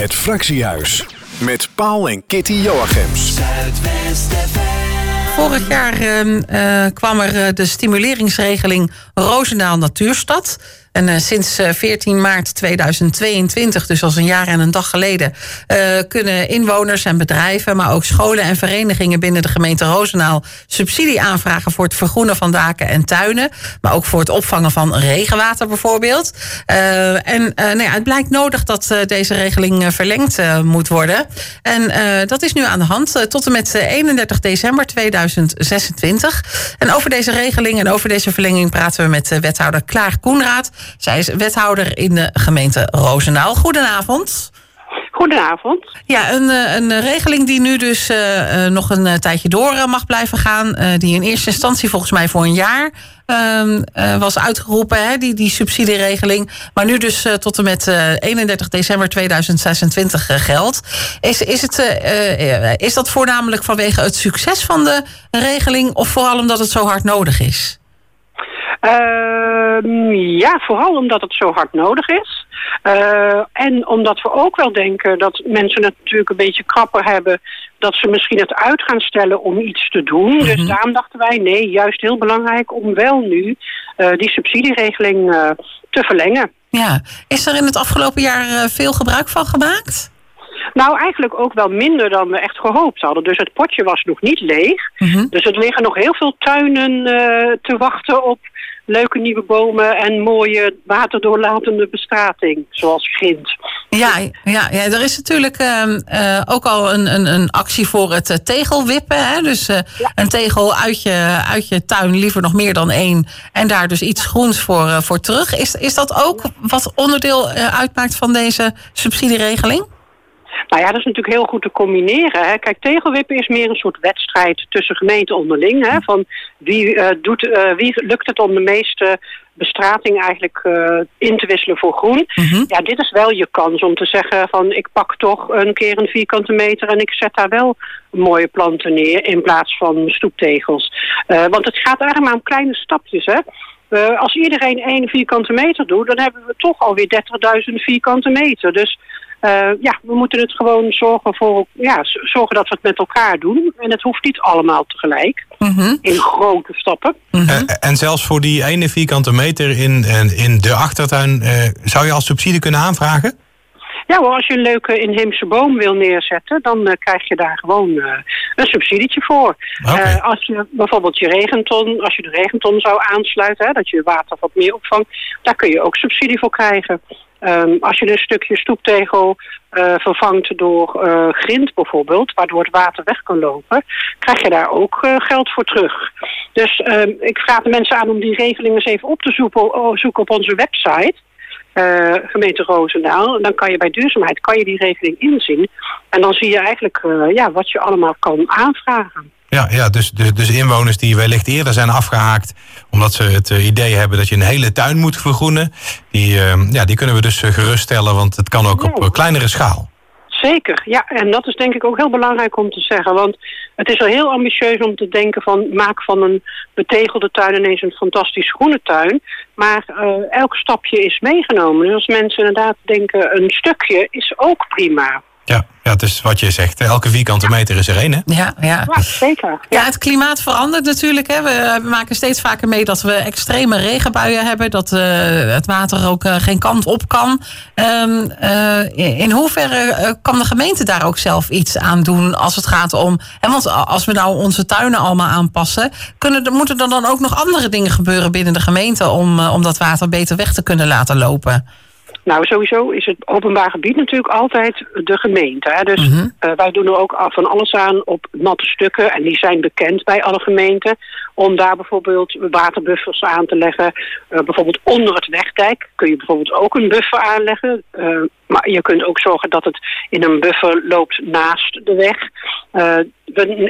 Het Fractiehuis met Paul en Kitty Joachims. Vorig jaar uh, kwam er eh, de stimuleringsregeling Roosendaal Natuurstad. En uh, sinds 14 eh, maart 2022, dus als een jaar en een dag geleden, uh, kunnen inwoners en bedrijven, maar ook scholen en verenigingen binnen de gemeente Roosendaal subsidie aanvragen voor het vergroenen van daken en tuinen, maar ook voor het opvangen van regenwater bijvoorbeeld. en nou ja, het blijkt nodig dat deze regeling verlengd moet worden. En dat is nu aan de hand tot en met 31 december 2026. En over deze regeling en over deze verlenging praten we met wethouder Klaar Koenraad. Zij is wethouder in de gemeente Roosendaal. Goedenavond. Goedenavond. Ja, een, eh, een regeling die nu dus uh, nog een tijdje door mag blijven gaan. Uh, die in eerste instantie volgens mij voor een jaar uh, was uitgeroepen, hè, die, die subsidieregeling. Maar nu dus tot en met 31 december 2026 geldt. Is, is, het, is dat voornamelijk vanwege het succes van de regeling of vooral omdat het zo hard nodig is? Uh, ja, vooral omdat het zo hard nodig is. Uh, en omdat we ook wel denken dat mensen het natuurlijk een beetje krapper hebben... dat ze misschien het uit gaan stellen om iets te doen. Dus mhm. daarom dachten wij, nee, juist heel belangrijk om wel nu uh, die subsidieregeling uh, te verlengen. Ja, is er in het afgelopen jaar veel gebruik van gemaakt? Nou, eigenlijk ook wel minder dan we echt gehoopt hadden. Dus het potje was nog niet leeg. Mm Dus er liggen nog heel veel tuinen uh, te wachten op leuke nieuwe bomen en mooie waterdoorlatende bestrating, zoals grind. Ja, ja, ja er is natuurlijk uh, ook al een, een, een, actie voor het uh, tegelwippen. Hè? Dus ja. een tegel uit je, uit je tuin, liever nog meer dan één. En daar dus iets groens voor, voor terug. Is, is dat ook wat onderdeel uitmaakt van deze subsidieregeling? Nou ja, dat is natuurlijk heel goed te combineren. Hè. Kijk, tegelwippen is meer een soort wedstrijd tussen gemeenten onderling. Hè, van wie, uh, doet, uh, wie lukt het om de meeste bestrating eigenlijk uh, in te wisselen voor groen. Mm -hmm. Ja, dit is wel je kans om te zeggen van ik pak toch een keer een vierkante meter en ik zet daar wel mooie planten neer in plaats van stoeptegels. want het gaat eigenlijk maar om kleine stapjes. Hè. Uh, als iedereen één vierkante meter doet, dan hebben we toch alweer 30.000 vierkante meter. Dus uh, ja, we moeten het gewoon zorgen voor, ja, zorgen dat we het met elkaar doen. En het hoeft niet allemaal tegelijk. Mm -hmm. In grote stappen. Mm -hmm. uh, en zelfs voor die ene vierkante meter in, in de achtertuin, uh, zou je als subsidie kunnen aanvragen? Ja hoor, als je een leuke inheemse boom wil neerzetten, dan uh, krijg je daar gewoon uh, een subsidietje voor. Okay. Uh, als je bijvoorbeeld je regenton, als je de regenton zou aansluiten, hè, dat je water wat meer opvangt, daar kun je ook subsidie voor krijgen. Um, als je een stukje stoeptegel uh, vervangt door uh, grind bijvoorbeeld, waardoor het water weg kan lopen, krijg je daar ook uh, geld voor terug. Dus um, ik vraag de mensen aan om die regelingen eens even op te zoeken, zoeken op onze website. Gemeente Roosendaal. En dan kan je bij duurzaamheid kan je die regeling inzien. En dan zie je eigenlijk ja, wat je allemaal kan aanvragen. Ja, ja dus, dus, dus inwoners die wellicht eerder zijn afgehaakt... omdat ze het uh, idee hebben dat je een hele tuin moet vergroenen... die, ja, die kunnen we dus geruststellen, want het kan ook op kleinere schaal. Zeker, ja. En dat is denk ik ook heel belangrijk om te zeggen. Want het is al heel ambitieus om te denken van... maak van een betegelde tuin ineens een fantastisch groene tuin. Maar uh, elk stapje is meegenomen. Dus als mensen inderdaad denken een stukje is ook prima. Ja, ja, het is wat je zegt. Elke vierkante meter is er één, hè? Ja, ja. ja zeker. Ja. het klimaat verandert natuurlijk. Hè. We, we, maken steeds vaker mee dat we extreme regenbuien hebben. Dat uh, het water ook uh, geen kant op kan. Um, uh, in hoeverre kan de gemeente daar ook zelf iets aan doen als het gaat om... En want als we nou onze tuinen allemaal aanpassen... Kunnen, moeten er dan ook nog andere dingen gebeuren binnen de gemeente... om, om dat water beter weg te kunnen laten lopen? Nou, sowieso is het openbaar gebied natuurlijk altijd de gemeente. Hè? Dus -hmm. uh, wij doen er ook van alles aan op natte stukken. En die zijn bekend bij alle gemeenten. Om daar bijvoorbeeld waterbuffers aan te leggen. Uh, bijvoorbeeld onder het wegdijk kun je bijvoorbeeld ook een buffer aanleggen. Uh, maar je kunt ook zorgen dat het in een buffer loopt naast de weg.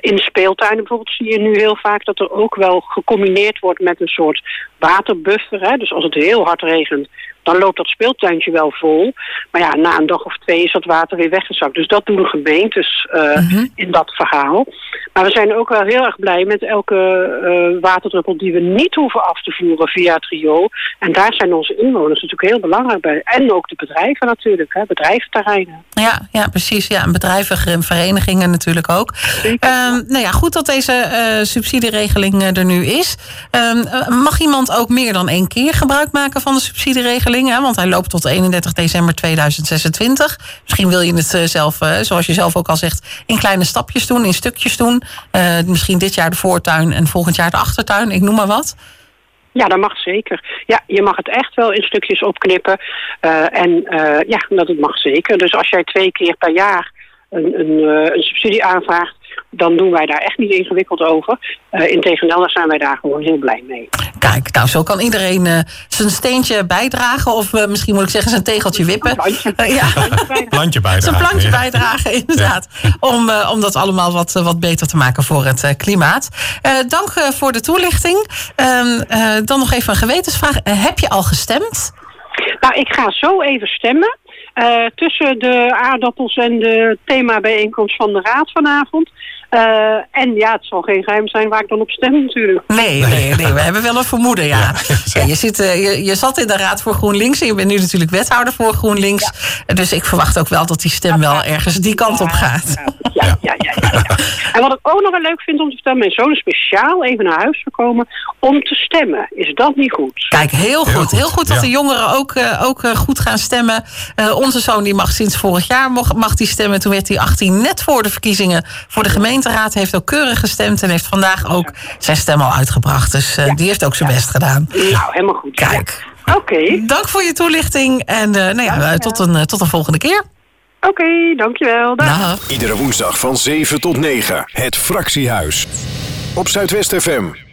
in speeltuinen bijvoorbeeld zie je nu heel vaak dat er ook wel gecombineerd wordt met een soort waterbuffer. Hè? Dus als het heel hard regent dan loopt dat speeltuintje wel vol. Maar ja, na een dag of twee is dat water weer weggezakt. Dus dat doen gemeentes uh, in dat verhaal. Maar we zijn ook wel heel erg blij met elke uh, waterdruppel die we niet hoeven af te voeren via het riool. En daar zijn onze inwoners natuurlijk heel belangrijk bij. En ook de bedrijven natuurlijk, hè, bedrijventerreinen. Ja, ja, precies. Ja, en bedrijven en verenigingen natuurlijk ook. Um, nou ja, goed dat deze uh, subsidieregeling er nu is. Um, mag iemand ook meer dan één keer gebruik maken van de subsidieregeling? Want hij loopt tot 31 december 2026. Misschien wil je het zelf, zoals je zelf ook al zegt, in kleine stapjes doen, in stukjes doen. Uh, misschien dit jaar de voortuin en volgend jaar de achtertuin, ik noem maar wat. Ja, dat mag zeker. Ja, je mag het echt wel in stukjes opknippen. En ja, dat mag zeker. Dus als jij twee keer per jaar een, een, een subsidie aanvraagt, dan doen wij daar echt niet ingewikkeld over. Uh, Integendeel, daar zijn wij daar gewoon heel blij mee. Kijk, nou zo kan iedereen uh, zijn steentje bijdragen. Of uh, misschien moet ik zeggen zijn tegeltje wippen. Plantje. ja. plantje bijdragen. Zijn plantje ja. bijdragen, inderdaad. Ja. Om, om dat allemaal wat, wat beter te maken voor het klimaat. dank voor de toelichting. Ehm, dan nog even een gewetensvraag. heb je al gestemd? Nou, ik ga zo even stemmen. Uh, tussen de aardappels en de themabijeenkomst van de raad vanavond. Uh, en ja, het zal geen geheim zijn waar ik dan op stem natuurlijk. Nee, nee, nee we hebben wel een vermoeden, ja. ja. ja je, zit, uh, je, je, zat in de raad voor GroenLinks en je bent nu natuurlijk wethouder voor GroenLinks. Ja. Dus ik verwacht ook wel dat die stem wel ergens die kant op gaat. Ja, ja, ja. ja, En wat ik ook nog wel leuk vind om te vertellen, mijn zoon is speciaal even naar huis gekomen om te stemmen. Is dat niet goed? Kijk, heel goed. Heel goed, heel goed dat de jongeren ook, uh, ook goed gaan stemmen. onze zoon die mag sinds vorig jaar mag, mag die stemmen. Toen werd hij 18 net voor de verkiezingen voor de gemeente gemeenteraad heeft ook keurig gestemd en heeft vandaag ook zijn stem al uitgebracht. Dus uh, ja. die heeft ook zijn ja. best gedaan. Nou, helemaal goed. Kijk. Oké. Okay. Dank voor je toelichting en uh, nou ja, tot, een, tot een volgende keer. Oké, okay, dankjewel. Dag. Dag. Iedere woensdag van 7 tot 9. Het Fractiehuis. Op Zuidwest FM.